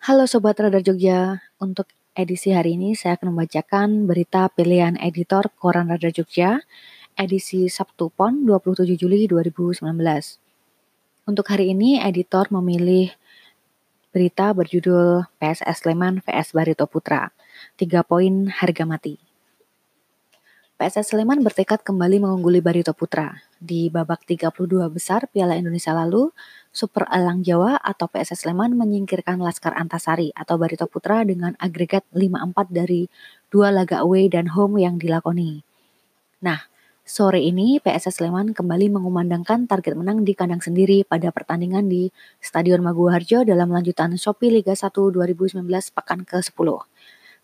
Sobat Radar Jogja, untuk edisi hari ini saya akan membacakan berita pilihan editor Koran Radar Jogja, edisi Sabtu PON 27 Juli 2019. Untuk hari ini, editor memilih berita berjudul PSS Sleman vs Barito Putra, 3 poin harga mati. PSS Sleman bertekad kembali mengungguli Barito Putra. Di babak 32 besar Piala Indonesia lalu, Super Elang Jawa atau PSS Sleman menyingkirkan Laskar Antasari atau Barito Putra dengan agregat 5-4 dari dua laga away dan home yang dilakoni. Nah, sore ini PSS Sleman kembali mengumandangkan target menang di kandang sendiri pada pertandingan di Stadion Maguwarjo dalam lanjutan Shopee Liga 1 2019 pekan ke-10.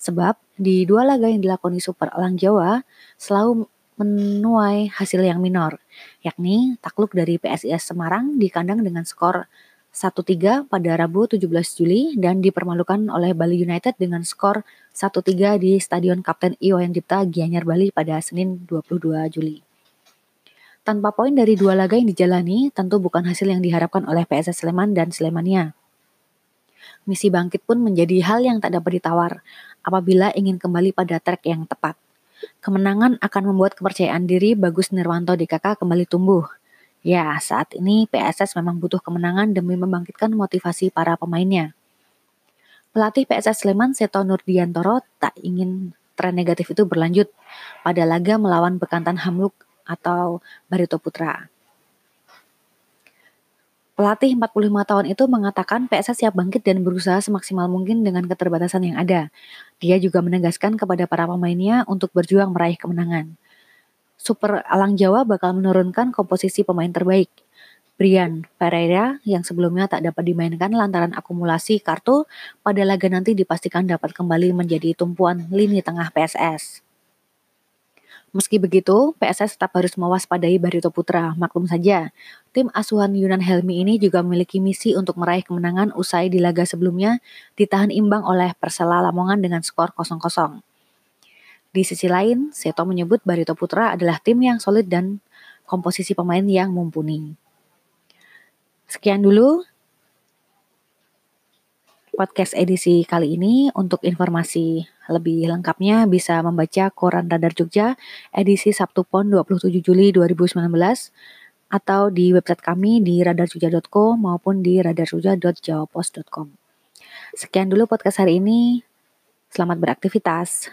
Sebab di dua laga yang dilakoni Super Elang Jawa selalu menuai hasil yang minor, yakni takluk dari PSIS Semarang di kandang dengan skor 1-3 pada Rabu 17 Juli dan dipermalukan oleh Bali United dengan skor 1-3 di Stadion Kapten Iwayan Dipta Gianyar Bali pada Senin 22 Juli. Tanpa poin dari dua laga yang dijalani, tentu bukan hasil yang diharapkan oleh PSS Sleman dan Slemania. Misi bangkit pun menjadi hal yang tak dapat ditawar apabila ingin kembali pada track yang tepat. Kemenangan akan membuat kepercayaan diri Bagus Nirwanto kakak kembali tumbuh. Ya, saat ini PSS memang butuh kemenangan demi membangkitkan motivasi para pemainnya. Pelatih PSS Sleman Seto Nurdiantoro tak ingin tren negatif itu berlanjut pada laga melawan Bekantan Hamluk atau Barito Putra. Pelatih 45 tahun itu mengatakan PSS siap bangkit dan berusaha semaksimal mungkin dengan keterbatasan yang ada. Dia juga menegaskan kepada para pemainnya untuk berjuang meraih kemenangan. Super Alang Jawa bakal menurunkan komposisi pemain terbaik. Brian Pereira yang sebelumnya tak dapat dimainkan lantaran akumulasi kartu pada laga nanti dipastikan dapat kembali menjadi tumpuan lini tengah PSS. Meski begitu, PSS tetap harus mewaspadai Barito Putra. Maklum saja, tim asuhan Yunan Helmi ini juga memiliki misi untuk meraih kemenangan usai di laga sebelumnya ditahan imbang oleh Persela Lamongan dengan skor 0-0. Di sisi lain, Seto menyebut Barito Putra adalah tim yang solid dan komposisi pemain yang mumpuni. Sekian dulu podcast edisi kali ini. Untuk informasi lebih lengkapnya bisa membaca Koran Radar Jogja edisi Sabtu Pon 27 Juli 2019 atau di website kami di radarjogja.co maupun di radarjogja.jawapost.com. Sekian dulu podcast hari ini. Selamat beraktivitas.